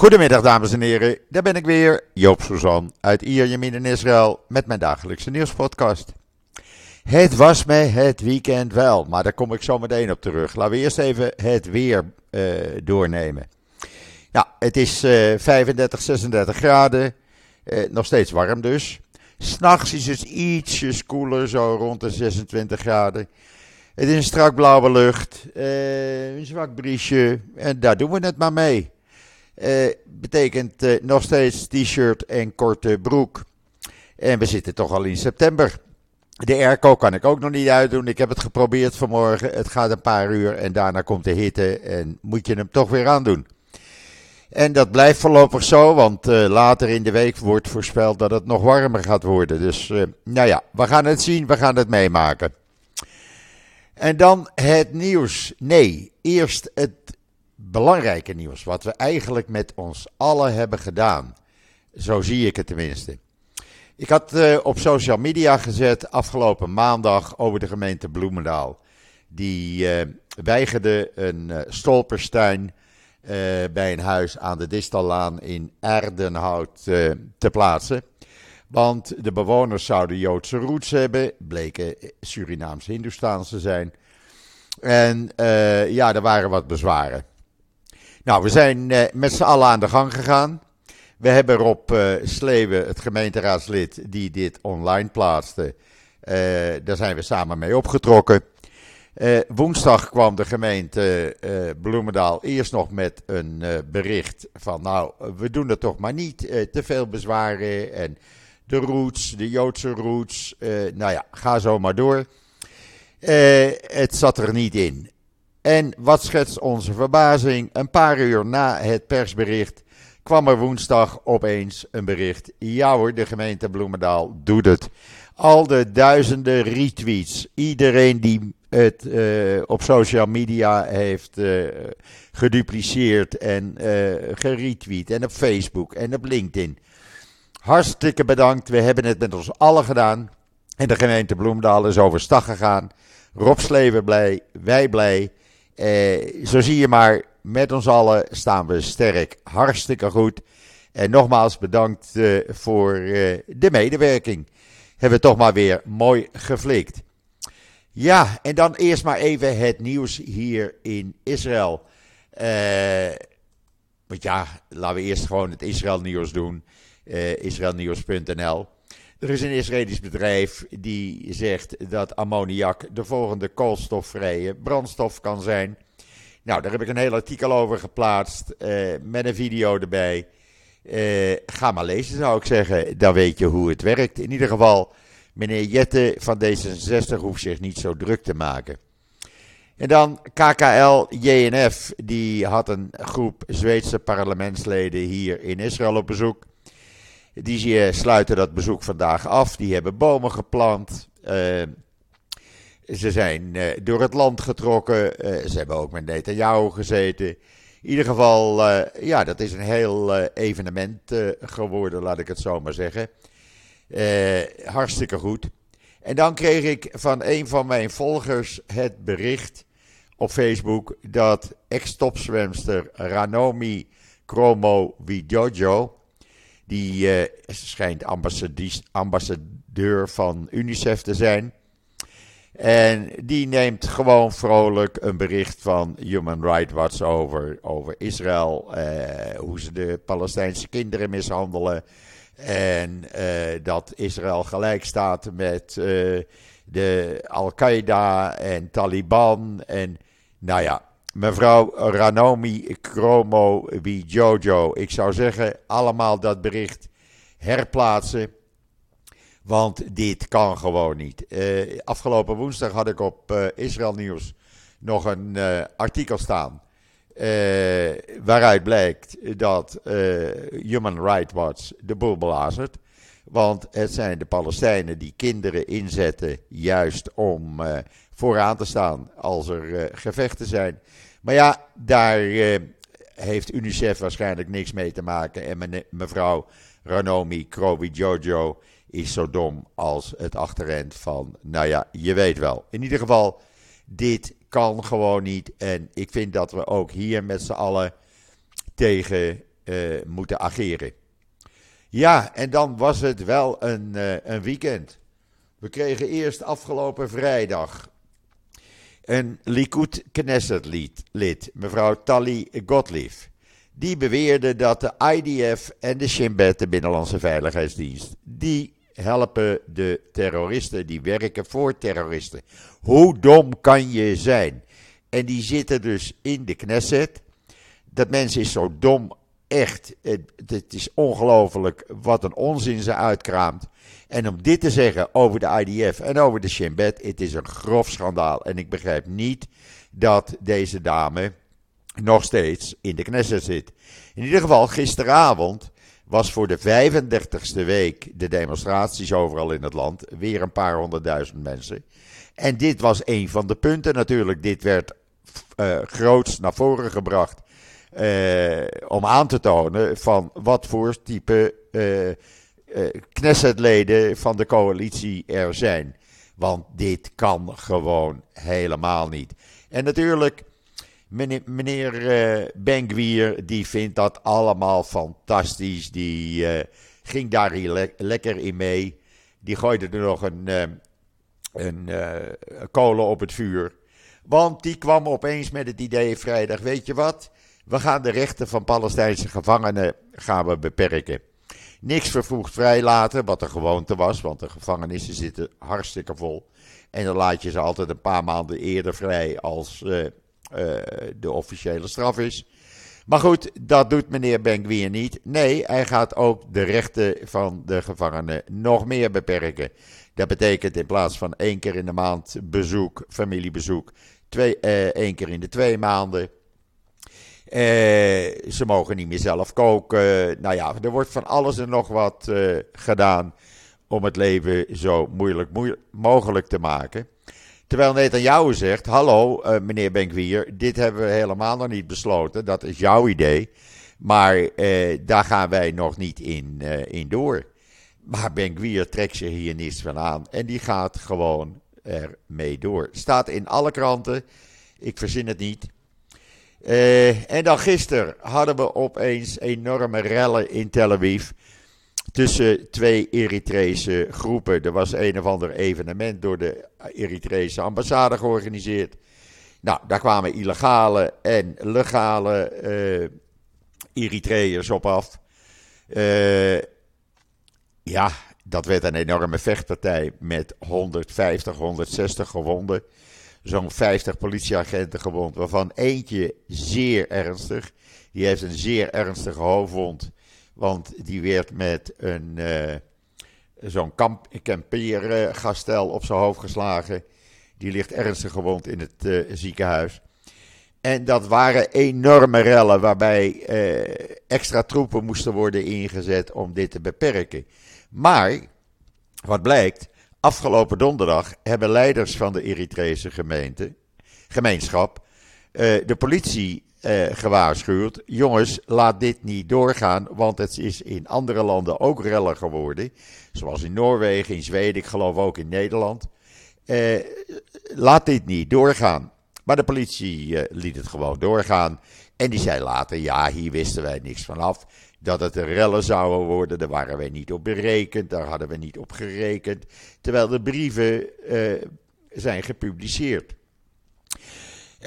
Goedemiddag dames en heren, daar ben ik weer, Joop Suzan uit Ierjemien in Israël met mijn dagelijkse nieuwspodcast. Het was mij het weekend wel, maar daar kom ik zo meteen op terug. Laten we eerst even het weer uh, doornemen. Ja, het is uh, 35, 36 graden, uh, nog steeds warm dus. S'nachts is het ietsjes koeler, zo rond de 26 graden. Het is een strak blauwe lucht, een zwak briesje en daar doen we het maar mee. Uh, betekent uh, nog steeds t-shirt en korte broek. En we zitten toch al in september. De airco kan ik ook nog niet uitdoen. Ik heb het geprobeerd vanmorgen. Het gaat een paar uur en daarna komt de hitte en moet je hem toch weer aandoen. En dat blijft voorlopig zo, want uh, later in de week wordt voorspeld dat het nog warmer gaat worden. Dus nou ja, we gaan het zien, we gaan het meemaken. En dan het nieuws. Nee, eerst het belangrijke nieuws. Wat we eigenlijk met ons allen hebben gedaan. Zo zie ik het tenminste. Ik had uh, op social media gezet afgelopen maandag over de gemeente Bloemendaal. Die uh, weigerde een uh, stolperstein bij een huis aan de Distallaan in Erdenhout te plaatsen. Want de bewoners zouden Joodse roots hebben, bleken Surinaamse Hindoestaanse zijn. En ja, er waren wat bezwaren. Nou, we zijn uh, met z'n allen aan de gang gegaan. We hebben Rob uh, Sleeuwen, het gemeenteraadslid, die dit online plaatste. Uh, daar zijn we samen mee opgetrokken. woensdag kwam de gemeente Bloemendaal eerst nog met een bericht van... nou, we doen het toch maar niet, te veel bezwaren en de roots, de Joodse roots. nou ja, ga zo maar door. het zat er niet in. En wat schetst onze verbazing? Een paar uur na het persbericht kwam er woensdag opeens een bericht. Ja hoor, de gemeente Bloemendaal doet het. Al de duizenden retweets, iedereen die het uh, op social media heeft uh, gedupliceerd en uh, geretweet en op Facebook en op LinkedIn. Hartstikke bedankt, we hebben het met ons allen gedaan. En de gemeente Bloemendaal is overstag gegaan. Rob Sleven blij, wij blij. Eh, zo zie je maar, met ons allen staan we sterk. Hartstikke goed. En nogmaals bedankt uh, voor uh, de medewerking. Hebben we toch maar weer mooi geflikt. Ja, en dan eerst maar even het nieuws hier in Israël. want ja, laten we eerst gewoon het Israël nieuws doen. Israelnieuws.nl. Er is een Israëlisch bedrijf die zegt dat ammoniak de volgende koolstofvrije brandstof kan zijn. Nou, daar heb ik een heel artikel over geplaatst uh, met een video erbij. Uh, ga maar lezen, zou ik zeggen. Dan weet je hoe het werkt. In ieder geval, meneer Jette van D66 hoeft zich niet zo druk te maken. En dan KKL JNF, die had een groep Zweedse parlementsleden hier in Israël op bezoek. Die eh, sluiten dat bezoek vandaag af. Die hebben bomen geplant. Uh, ze zijn uh, door het land getrokken. Uh, ze hebben ook met Netanyahu gezeten. In ieder geval, ja, dat is een heel evenement geworden, laat ik het zo maar zeggen. hartstikke goed. En dan kreeg ik van een van mijn volgers het bericht op Facebook dat ex-topzwemster Ranomi Kromo Widojo die uh, schijnt ambassadeur van UNICEF te zijn. En die neemt gewoon vrolijk een bericht van Human Rights Watch over, over Israël. Uh, hoe ze de Palestijnse kinderen mishandelen. En uh, dat Israël gelijk staat met de Al-Qaeda en Taliban. En nou ja, Mevrouw Ranomi Kromo Jojo, ik zou zeggen, allemaal dat bericht herplaatsen. Want dit kan gewoon niet. Uh, afgelopen woensdag had ik op uh, Israël Nieuws nog een uh, artikel staan. waaruit blijkt dat Human Rights Watch de boel belazert. Want het zijn de Palestijnen die kinderen inzetten juist om vooraan te staan als er gevechten zijn. Maar ja, daar uh, heeft UNICEF waarschijnlijk niks mee te maken. En mevrouw Ranomi Krobi Jojo is zo dom als het achterend van, nou ja, je weet wel. In ieder geval, dit kan gewoon niet. En ik vind dat we ook hier met z'n allen tegen moeten ageren. Ja, en dan was het wel een, een weekend. We kregen eerst afgelopen vrijdag een Likud Knesset lid, mevrouw Tali Gottlieb. Die beweerde dat de IDF en de Shin Bet, de Binnenlandse Veiligheidsdienst, die helpen de terroristen, die werken voor terroristen. Hoe dom kan je zijn? En die zitten dus in de Knesset. Dat mens is zo dom, echt. Het, is ongelooflijk wat een onzin ze uitkraamt. En om dit te zeggen over de IDF en over de Shin Bet, het is een grof schandaal. En ik begrijp niet dat deze dame nog steeds in de Knesset zit. In ieder geval, gisteravond was voor de 35ste week de demonstraties overal in het land. Weer een paar honderdduizend mensen. En dit was een van de punten natuurlijk. Dit werd uh, groots naar voren gebracht. Uh, om aan te tonen van wat voor type uh, Knessetleden van de coalitie er zijn. Want dit kan gewoon helemaal niet. En natuurlijk, meneer, meneer die vindt dat allemaal fantastisch. Die ging daar hier lekker in mee. Die gooide er nog een, een kolen op het vuur. Want die kwam opeens met het idee vrijdag, weet je wat? We gaan de rechten van Palestijnse gevangenen gaan we beperken. Niks vervroegd vrijlaten, wat de gewoonte was, want de gevangenissen zitten hartstikke vol. En dan laat je ze altijd een paar maanden eerder vrij als uh, uh, de officiële straf is. Maar goed, dat doet meneer Benguier niet. Nee, hij gaat ook de rechten van de gevangenen nog meer beperken. Dat betekent in plaats van één keer in de maand bezoek, familiebezoek, twee, uh, één keer in de twee maanden. Eh, ze mogen niet meer zelf koken. Nou ja, er wordt van alles en nog wat uh, gedaan om het leven zo moeilijk, moeilijk mogelijk te maken. Terwijl Netanyahu zegt: Hallo, uh, meneer Benkwier, dit hebben we helemaal nog niet besloten. Dat is jouw idee. Maar daar gaan wij nog niet in, in door. Maar Benkwier trekt zich hier niets van aan. En die gaat gewoon ermee door. Staat in alle kranten. Ik verzin het niet. Uh, en dan gisteren hadden we opeens enorme rellen in Tel Aviv. Tussen twee Eritrese groepen. Er was een of ander evenement door de Eritrese ambassade georganiseerd. Nou, daar kwamen illegale en legale uh, Eritreërs op af. Uh, ja, dat werd een enorme vechtpartij met 150, 160 gewonden zo'n 50 politieagenten gewond, waarvan eentje zeer ernstig. Die heeft een zeer ernstige hoofdwond, want die werd met een uh, zo'n kamp, kampeergastel op zijn hoofd geslagen. Die ligt ernstig gewond in het uh, ziekenhuis. En dat waren enorme rellen waarbij uh, extra troepen moesten worden ingezet om dit te beperken. Maar, wat blijkt, Afgelopen donderdag hebben leiders van de Eritrese gemeente, gemeenschap uh, de politie uh, gewaarschuwd. Jongens, laat dit niet doorgaan, want het is in andere landen ook rellen geworden. Zoals in Noorwegen, in Zweden, ik geloof ook in Nederland. Uh, laat dit niet doorgaan. Maar de politie liet het gewoon doorgaan. En die zei later, ja, hier wisten wij niks vanaf dat het rellen zouden worden. Daar waren wij niet op berekend, daar hadden we niet op gerekend. Terwijl de brieven uh, zijn gepubliceerd.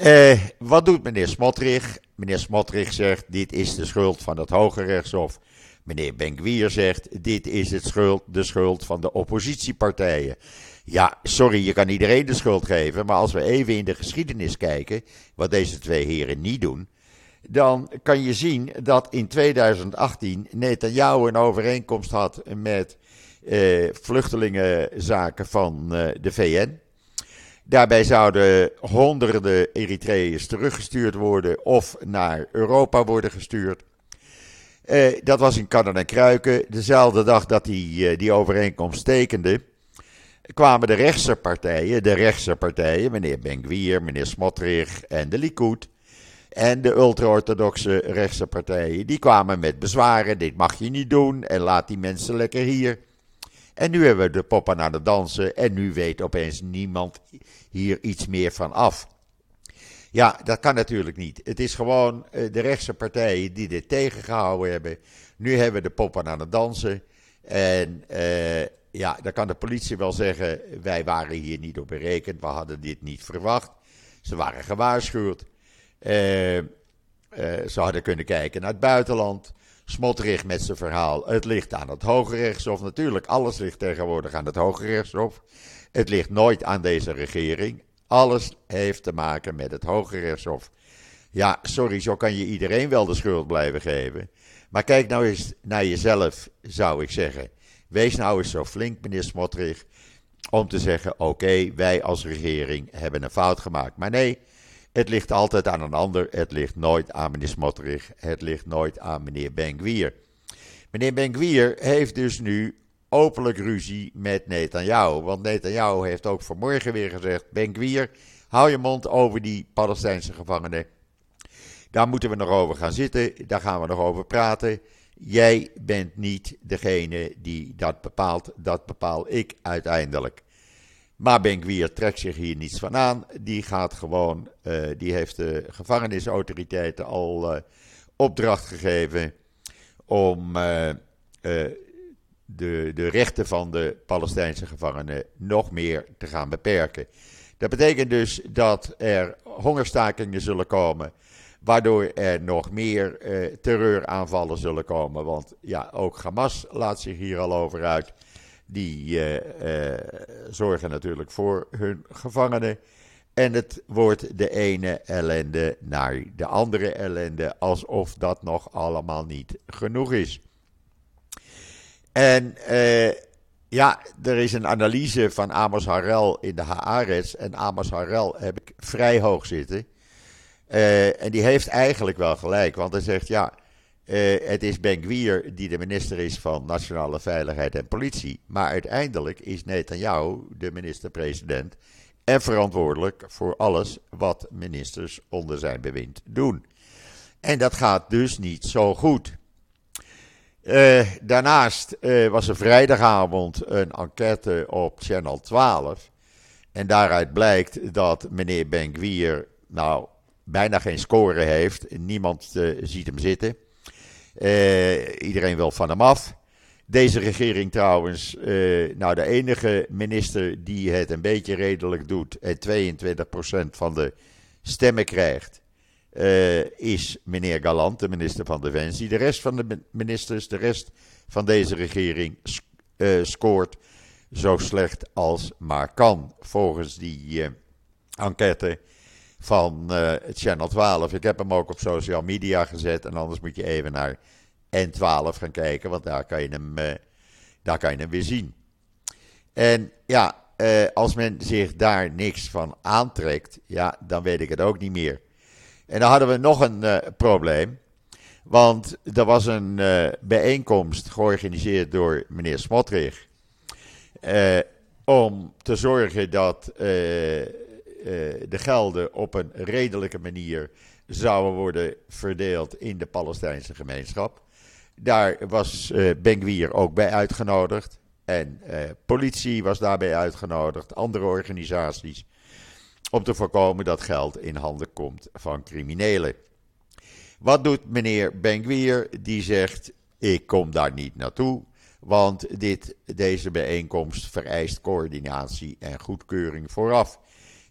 Uh, wat doet meneer Smotrich? Meneer Smotrich zegt: dit is de schuld van het Hoge Rechtshof. Meneer Benkwier zegt: dit is het schuld, de schuld van de oppositiepartijen. Ja, sorry, je kan iedereen de schuld geven, maar als we even in de geschiedenis kijken, wat deze twee heren niet doen, dan kan je zien dat in 2018 Netanyahu een overeenkomst had met eh, vluchtelingenzaken van eh, de VN. Daarbij zouden honderden Eritreërs teruggestuurd worden of naar Europa worden gestuurd. Eh, dat was in Canada en Kruiken. Dezelfde dag dat hij eh, die overeenkomst tekende, kwamen de rechtse partijen, de rechtse partijen, meneer Benguier, meneer Smotrich en de Likud, en de ultra-orthodoxe rechtse partijen, die kwamen met bezwaren. Dit mag je niet doen en laat die mensen lekker hier. En nu hebben we de poppen aan het dansen en nu weet opeens niemand hier iets meer van af. Ja, dat kan natuurlijk niet. Het is gewoon de rechtse partijen die dit tegengehouden hebben. Nu hebben we de poppen aan het dansen. En ja, dan kan de politie wel zeggen: wij waren hier niet op berekend, we hadden dit niet verwacht. Ze waren gewaarschuwd. Uh, ze hadden kunnen kijken naar het buitenland. Smotterig met zijn verhaal. Het ligt aan het Hoge Rechtshof. Natuurlijk, alles ligt tegenwoordig aan het Hoge Rechtshof. Het ligt nooit aan deze regering. Alles heeft te maken met het Hoge Rechtshof. Ja, sorry, zo kan je iedereen wel de schuld blijven geven. Maar kijk nou eens naar jezelf, zou ik zeggen. Wees nou eens zo flink, meneer Smotterig, om te zeggen: oké, wij als regering hebben een fout gemaakt. Maar nee, het ligt altijd aan een ander. Het ligt nooit aan meneer Smotterig. Het ligt nooit aan meneer Benguier. Meneer Benguier heeft dus nu openlijk ruzie met Netanyahu. Want Netanyahu heeft ook vanmorgen weer gezegd: Benguier, hou je mond over die Palestijnse gevangenen. Daar moeten we nog over gaan zitten. Daar gaan we nog over praten. Jij bent niet degene die dat bepaalt, dat bepaal ik uiteindelijk. Maar Benkwier trekt zich hier niets van aan. Die gaat gewoon, uh, die heeft de gevangenisautoriteiten al uh, opdracht gegeven om uh, de, de rechten van de Palestijnse gevangenen nog meer te gaan beperken. Dat betekent dus dat er hongerstakingen zullen komen Waardoor er nog meer eh, terreuraanvallen zullen komen. Want ja, ook Hamas laat zich hier al over uit. Die eh, eh, zorgen natuurlijk voor hun gevangenen. En het wordt de ene ellende naar de andere ellende. Alsof dat nog allemaal niet genoeg is. En ja, er is een analyse van Amos Harel in de Haaretz. En Amos Harel heb ik vrij hoog zitten. Uh, en die heeft eigenlijk wel gelijk, want hij zegt ja, uh, het is Ben Gwier die de minister is van Nationale Veiligheid en Politie. Maar uiteindelijk is Netanyahu de minister-president en verantwoordelijk voor alles wat ministers onder zijn bewind doen. En dat gaat dus niet zo goed. Uh, daarnaast was er vrijdagavond een enquête op Channel 12. En daaruit blijkt dat meneer Ben Gwier, nou, bijna geen score heeft. Niemand uh, ziet hem zitten. Uh, iedereen wil van hem af. Deze regering trouwens, uh, nou de enige minister die het een beetje redelijk doet en 22% van de stemmen krijgt, is meneer Galant, de minister van Defensie. De rest van de ministers, de rest van deze regering scoort zo slecht als maar kan, volgens die enquête van uh, Channel 12. Ik heb hem ook op social media gezet. En anders moet je even naar N12 gaan kijken, want daar kan je hem, uh, daar kan je hem weer zien. En ja, uh, als men zich daar niks van aantrekt, ja, dan weet ik het ook niet meer. En dan hadden we nog een probleem. Want er was een bijeenkomst georganiseerd door meneer Smotrich. om te zorgen dat eh, de gelden op een redelijke manier zouden worden verdeeld in de Palestijnse gemeenschap. Daar was uh, Benguier ook bij uitgenodigd. En uh, politie was daarbij uitgenodigd, andere organisaties. Om te voorkomen dat geld in handen komt van criminelen. Wat doet meneer Benguier? Die zegt: Ik kom daar niet naartoe. Want dit, deze bijeenkomst vereist coördinatie en goedkeuring vooraf.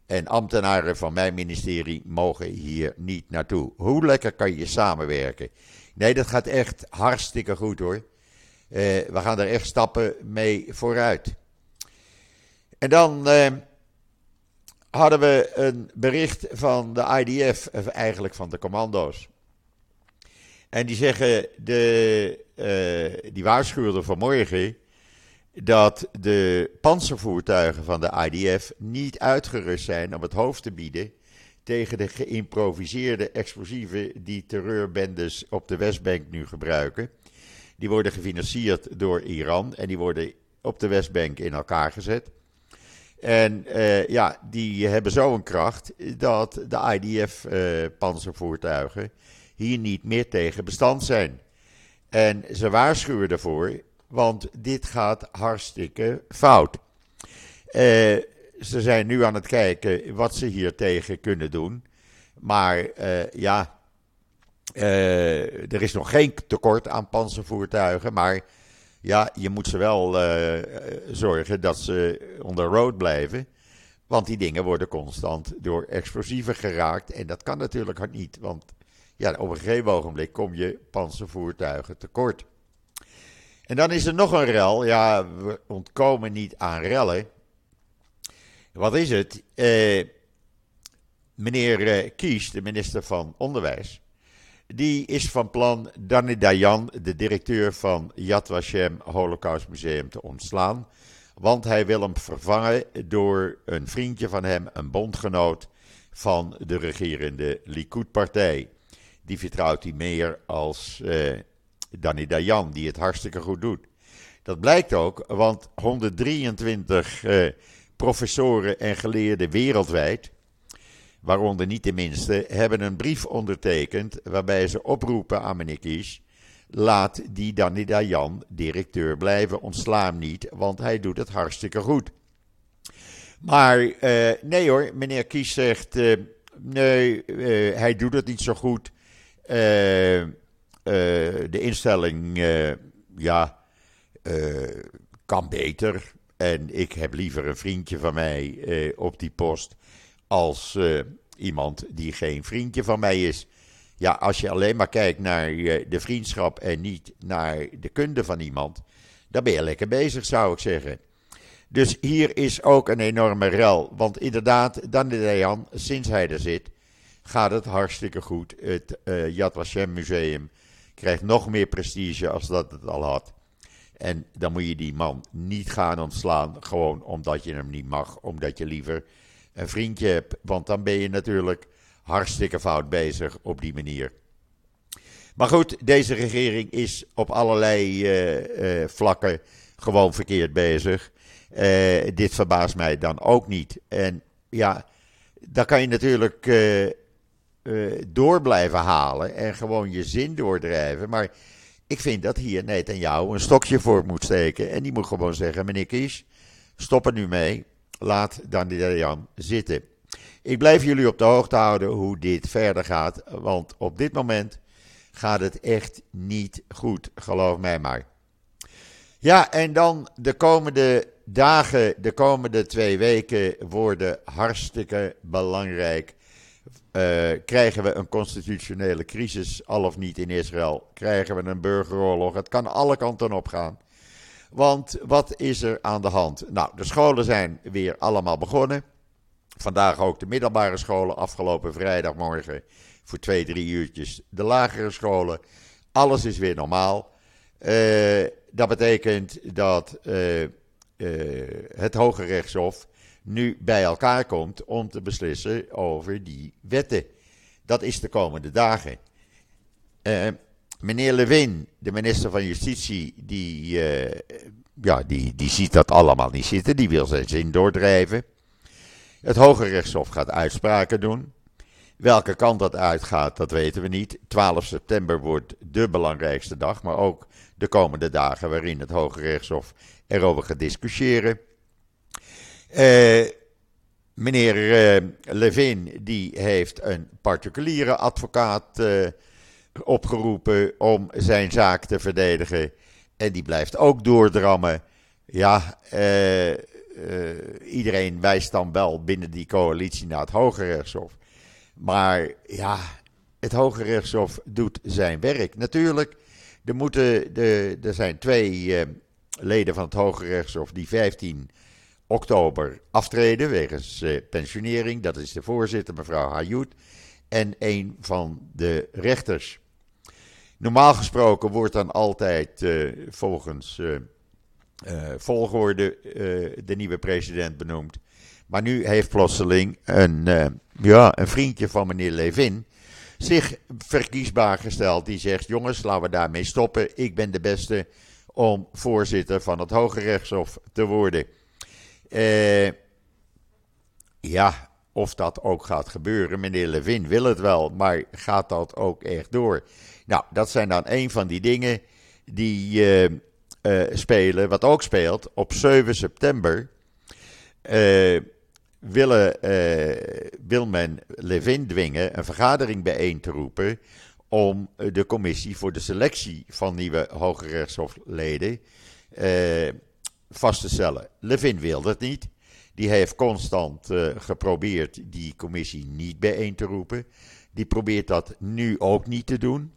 En ambtenaren van mijn ministerie mogen hier niet naartoe. Hoe lekker kan je samenwerken? Nee, dat gaat echt hartstikke goed hoor. Uh, we gaan er echt stappen mee vooruit. En dan uh, hadden we een bericht van de IDF, eigenlijk van de commando's. En die zeggen, de, uh, die waarschuwden vanmorgen dat de panzervoertuigen van de IDF niet uitgerust zijn om het hoofd te bieden tegen de geïmproviseerde explosieven die terreurbendes op de Westbank nu gebruiken. Die worden gefinancierd door Iran en die worden op de Westbank in elkaar gezet. En uh, ja, die hebben zo'n kracht dat de IDF-panzervoertuigen uh, hier niet meer tegen bestand zijn. En ze waarschuwen ervoor want dit gaat hartstikke fout. Uh, ze zijn nu aan het kijken wat ze hier tegen kunnen doen. Maar ja, er is nog geen tekort aan panzervoertuigen, maar ja, je moet ze wel zorgen dat ze on the road blijven. Want die dingen worden constant door explosieven geraakt. En dat kan natuurlijk niet, want ja, op een gegeven ogenblik kom je panzervoertuigen tekort. En dan is er nog een rel. Ja, we ontkomen niet aan rellen. Wat is het? Eh, meneer eh, Kies, de minister van Onderwijs, die is van plan Danny Dayan, de directeur van Yad Vashem Holocaust Museum, te ontslaan. Want hij wil hem vervangen door een vriendje van hem, een bondgenoot van de regerende Likud-partij. Die vertrouwt hij meer als eh, Danny Dayan, die het hartstikke goed doet. Dat blijkt ook, want 123 eh, professoren en geleerden wereldwijd, waaronder niet de minste, hebben een brief ondertekend waarbij ze oproepen aan meneer Kies laat die Danny Dayan directeur blijven. Ontsla hem niet, want hij doet het hartstikke goed. Maar uh, nee hoor, meneer Kies zegt: uh, nee, hij doet het niet zo goed. De instelling, ja, kan beter. En ik heb liever een vriendje van mij op die post als iemand die geen vriendje van mij is. Ja, als je alleen maar kijkt naar de vriendschap en niet naar de kunde van iemand, dan ben je lekker bezig, zou ik zeggen. Dus hier is ook een enorme rel. Want inderdaad, Dan de sinds hij er zit, gaat het hartstikke goed. Het uh, Yad Museum krijgt nog meer prestige als dat het al had. En dan moet je die man niet gaan ontslaan, gewoon omdat je hem niet mag, omdat je liever een vriendje hebt. Want dan ben je natuurlijk hartstikke fout bezig op die manier. Maar goed, deze regering is op allerlei uh, uh, vlakken gewoon verkeerd bezig. Uh, dit verbaast mij dan ook niet. En ja, daar kan je natuurlijk door blijven halen en gewoon je zin doordrijven. Maar ik vind dat hier jou een stokje voor moet steken. En die moet gewoon zeggen: meneer Kies, stop er nu mee. Laat Jan zitten. Ik blijf jullie op de hoogte houden hoe dit verder gaat, want op dit moment gaat het echt niet goed, geloof mij maar. Ja, en dan de komende dagen, de komende twee weken worden hartstikke belangrijk. Uh, krijgen we een constitutionele crisis, al of niet in Israël? Krijgen we een burgeroorlog? Het kan alle kanten op gaan. Want wat is er aan de hand? Nou, de scholen zijn weer allemaal begonnen. Vandaag ook de middelbare scholen, afgelopen vrijdagmorgen voor twee, drie uurtjes de lagere scholen. Alles is weer normaal. Uh, dat betekent dat uh, het Hoge Rechtshof nu bij elkaar komt om te beslissen over die wetten. Dat is de komende dagen. meneer Levin, de minister van Justitie, die, ja, die, die ziet dat allemaal niet zitten. Die wil zijn zin doordrijven. Het Hoge Rechtshof gaat uitspraken doen. Welke kant dat uitgaat, dat weten we niet. 12 september wordt de belangrijkste dag, maar ook de komende dagen waarin het Hoge Rechtshof erover gaat discussiëren. Uh, meneer uh, Levin die heeft een particuliere advocaat uh, opgeroepen om zijn zaak te verdedigen. En die blijft ook doordrammen. Ja, iedereen wijst dan wel binnen die coalitie naar het Hoge Rechtshof. Maar ja, het Hoge Rechtshof doet zijn werk. Natuurlijk, er, moeten, de, er zijn twee leden van het Hoge Rechtshof die 15 oktober aftreden wegens uh, pensionering. Dat is de voorzitter, mevrouw Hayoud. En een van de rechters. Normaal gesproken wordt dan altijd volgens uh, volgorde de nieuwe president benoemd. Maar nu heeft plotseling een, ja, een vriendje van meneer Levin zich verkiesbaar gesteld. Die zegt: Jongens, laten we daarmee stoppen. Ik ben de beste om voorzitter van het Hoge Rechtshof te worden. Ja, of dat ook gaat gebeuren. Meneer Levin wil het wel, maar gaat dat ook echt door? Nou, dat zijn dan een van die dingen die uh, spelen, wat ook speelt, op 7 september uh, willen, wil men Levin dwingen een vergadering bijeen te roepen om de commissie voor de selectie van nieuwe Hoge Rechtshofleden vast te. Levin wil dat niet. Die heeft constant geprobeerd die commissie niet bijeen te roepen. Die probeert dat nu ook niet te doen.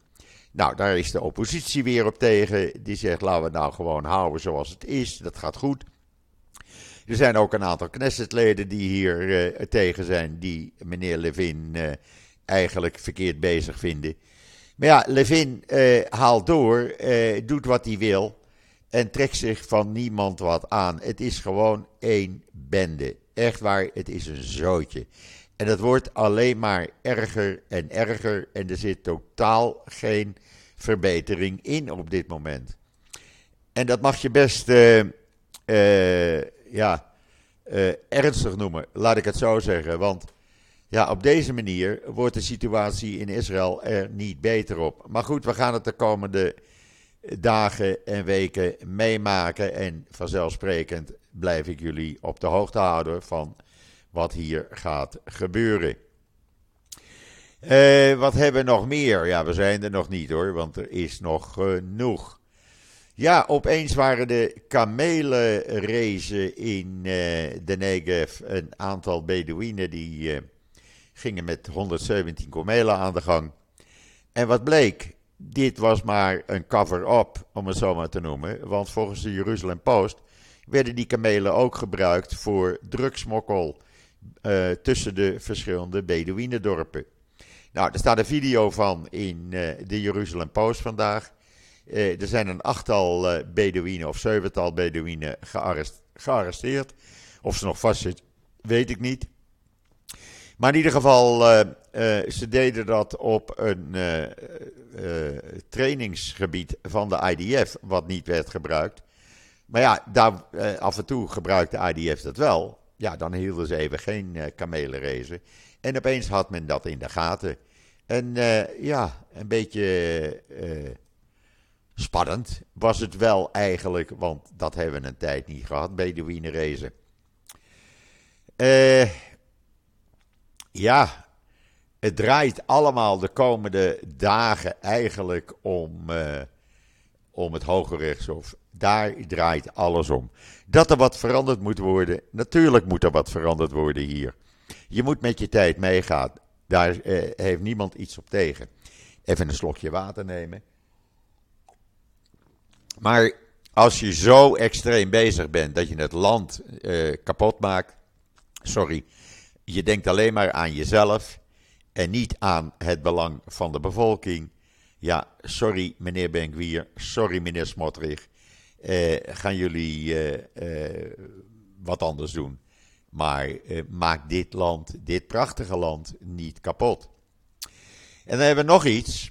Nou, daar is de oppositie weer op tegen. Die zegt, laten we het nou gewoon houden zoals het is. Dat gaat goed. Er zijn ook een aantal Knessetleden die hier uh, tegen zijn, die meneer Levin uh, eigenlijk verkeerd bezig vinden. Maar ja, Levin haalt door, doet wat hij wil en trekt zich van niemand wat aan. Het is gewoon één bende. Echt waar, het is een zootje. En het wordt alleen maar erger en erger en er zit totaal geen verbetering in op dit moment. En dat mag je best uh, uh, ja, uh, ernstig noemen, laat ik het zo zeggen. Want ja, op deze manier wordt de situatie in Israël er niet beter op. Maar goed, we gaan het de komende dagen en weken meemaken. En vanzelfsprekend blijf ik jullie op de hoogte houden van wat hier gaat gebeuren. Uh, wat hebben we nog meer? Ja, we zijn er nog niet hoor, want er is nog genoeg. Ja, opeens waren de kamelenrazen in uh, de Negev een aantal Bedouinen die uh, gingen met 117 kamelen aan de gang. En wat bleek? Dit was maar een cover-up, om het zo maar te noemen. Want volgens de Jeruzalem Post werden die kamelen ook gebruikt voor drugsmokkel uh, tussen de verschillende Bedouinendorpen. Nou, er staat een video van in uh, de Jeruzalem Post vandaag. Uh, er zijn een achttal Bedouinen of zevental Bedouinen gearrest, gearresteerd. Of ze nog vastzitten, weet ik niet. Maar in ieder geval, ze deden dat op een trainingsgebied van de IDF, wat niet werd gebruikt. Maar ja, daar, af en toe gebruikte de IDF dat wel. Ja, dan hielden ze even geen kamelenrace. En opeens had men dat in de gaten. En ja, een beetje spannend was het wel eigenlijk, want dat hebben we een tijd niet gehad, Bedouinenrace. Uh, ja, het draait allemaal de komende dagen eigenlijk om, om het Hoge Rechtshof. Daar draait alles om. Dat er wat veranderd moet worden, natuurlijk moet er wat veranderd worden hier. Je moet met je tijd meegaan. Daar eh, heeft niemand iets op tegen. Even een slokje water nemen. Maar als je zo extreem bezig bent dat je het land eh, kapot maakt. Sorry, je denkt alleen maar aan jezelf en niet aan het belang van de bevolking. Ja, sorry meneer Benkwier, sorry meneer Smotrich. Eh, gaan jullie eh, eh, wat anders doen. Maar maak dit land, dit prachtige land, niet kapot. En dan hebben we nog iets.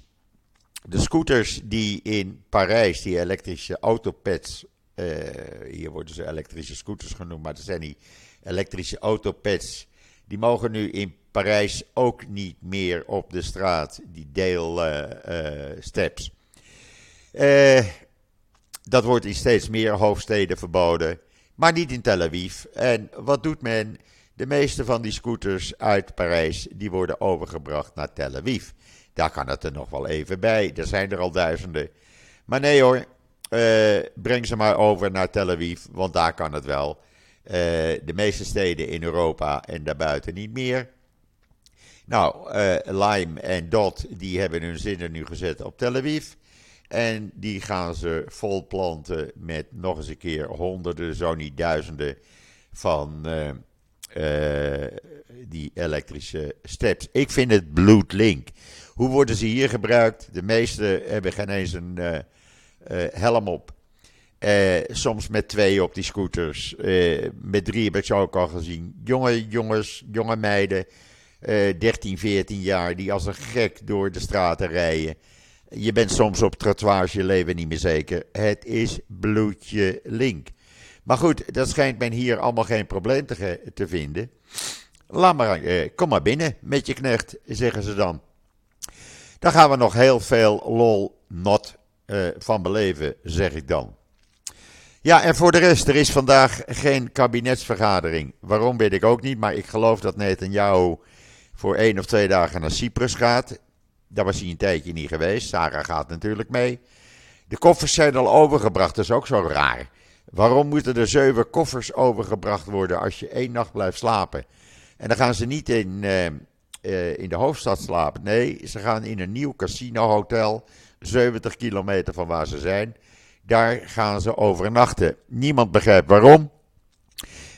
De scooters die in Parijs, die elektrische autopads, hier worden ze elektrische scooters genoemd, maar dat zijn die elektrische autopads, die mogen nu in Parijs ook niet meer op de straat, die deelsteps. Uh, uh, dat wordt in steeds meer hoofdsteden verboden maar niet in Tel Aviv. En wat doet men? De meeste van die scooters uit Parijs die worden overgebracht naar Tel Aviv. Daar kan het er nog wel even bij. Er zijn er al duizenden. Maar nee hoor, breng ze maar over naar Tel Aviv, want daar kan het wel. De meeste steden in Europa en daarbuiten niet meer. Nou, uh, Lime en Dot die hebben hun zinnen nu gezet op Tel Aviv. En die gaan ze vol planten met nog eens een keer honderden, zo niet duizenden van uh, uh, die elektrische steps. Ik vind het bloedlink. Hoe worden ze hier gebruikt? De meeste hebben geen eens een helm op. soms met twee op die scooters. met drie heb ik ze ook al gezien. Jonge jongens, jonge meiden, 13, 14 jaar, die als een gek door de straten rijden. Je bent soms op trottoirs je leven niet meer zeker. Het is bloedje link. Maar goed, dat schijnt men hier allemaal geen probleem te, te vinden. Laat maar, eh, kom maar binnen met je knecht, zeggen ze dan. Daar gaan we nog heel veel lol not eh, van beleven, zeg ik dan. Ja, en voor de rest, er is vandaag geen kabinetsvergadering. Waarom weet ik ook niet, maar ik geloof dat Netanyahu voor één of twee dagen naar Cyprus gaat. Daar was hij een tijdje niet geweest. Sarah gaat natuurlijk mee. De koffers zijn al overgebracht, dat is ook zo raar. Waarom moeten er zeven koffers overgebracht worden als je één nacht blijft slapen? En dan gaan ze niet in, uh, uh, in de hoofdstad slapen. Nee, ze gaan in een nieuw casino-hotel, 70 kilometer van waar ze zijn. Daar gaan ze overnachten. Niemand begrijpt waarom.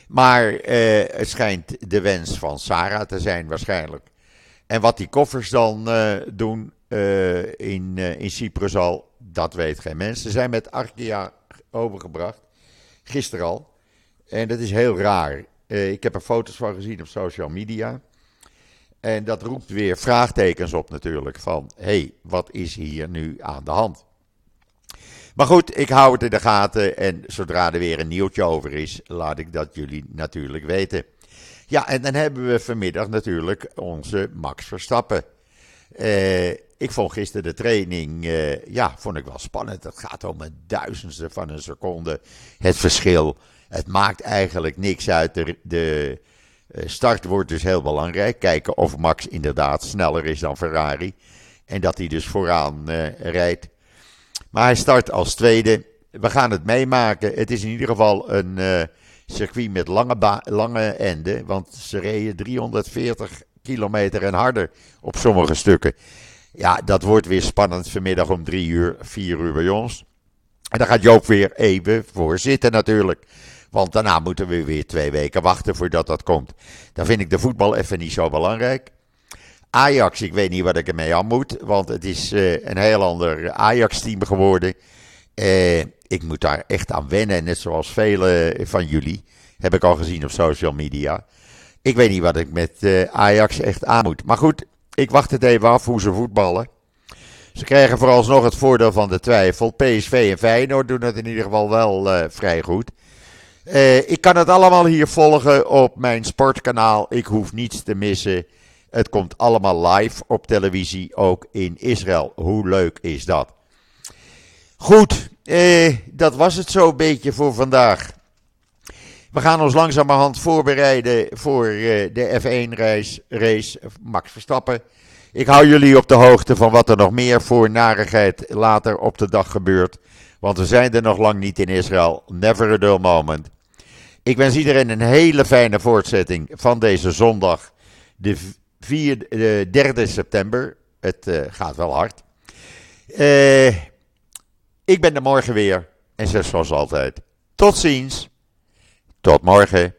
Maar uh, het schijnt de wens van Sarah te zijn, waarschijnlijk. En wat die koffers dan doen in, in Cyprus al, dat weet geen mens. Ze zijn met Arkia overgebracht. Gisteren al. En dat is heel raar. Ik heb er foto's van gezien op social media. En dat roept weer vraagtekens op natuurlijk. Van, hé, hey, wat is hier nu aan de hand? Maar goed, ik hou het in de gaten. En zodra er weer een nieuwtje over is, laat ik dat jullie natuurlijk weten. Ja, en dan hebben we vanmiddag natuurlijk onze Max Verstappen. Uh, ik vond gisteren de training, uh, ja, vond ik wel spannend. Het gaat om een duizendste van een seconde het verschil. Het maakt eigenlijk niks uit. De, de uh, start wordt dus heel belangrijk. Kijken of Max inderdaad sneller is dan Ferrari. En dat hij dus vooraan rijdt. Maar hij start als tweede. We gaan het meemaken. Het is in ieder geval een circuit met lange, lange enden. Want ze reden 340 kilometer en harder op sommige stukken. Ja, dat wordt weer spannend vanmiddag om drie uur, vier uur bij ons. En dan gaat Joop weer even voor zitten natuurlijk. Want daarna moeten we weer twee weken wachten voordat dat komt. Dan vind ik de voetbal even niet zo belangrijk. Ajax, ik weet niet wat ik ermee aan moet. Want het is uh, een heel ander Ajax-team geworden. Uh, ik moet daar echt aan wennen. Net zoals vele van jullie. Heb ik al gezien op social media. Ik weet niet wat ik met uh, Ajax echt aan moet. Maar goed, ik wacht het even af hoe ze voetballen. Ze krijgen vooralsnog het voordeel van de twijfel. PSV en Feyenoord doen het in ieder geval wel vrij goed. Ik kan het allemaal hier volgen op mijn sportkanaal. Ik hoef niets te missen. Het komt allemaal live op televisie, ook in Israël. Hoe leuk is dat? Goed, uh, dat was het zo'n beetje voor vandaag. We gaan ons langzamerhand voorbereiden voor uh, de F1-race, race, Max Verstappen. Ik hou jullie op de hoogte van wat er nog meer voor narigheid later op de dag gebeurt. Want we zijn er nog lang niet in Israël. Never a dull moment. Ik wens iedereen een hele fijne voortzetting van deze zondag, de, 4, de 3 september. Het uh, gaat wel hard. Uh, ik ben er morgen weer. En zoals altijd. Tot ziens. Tot morgen.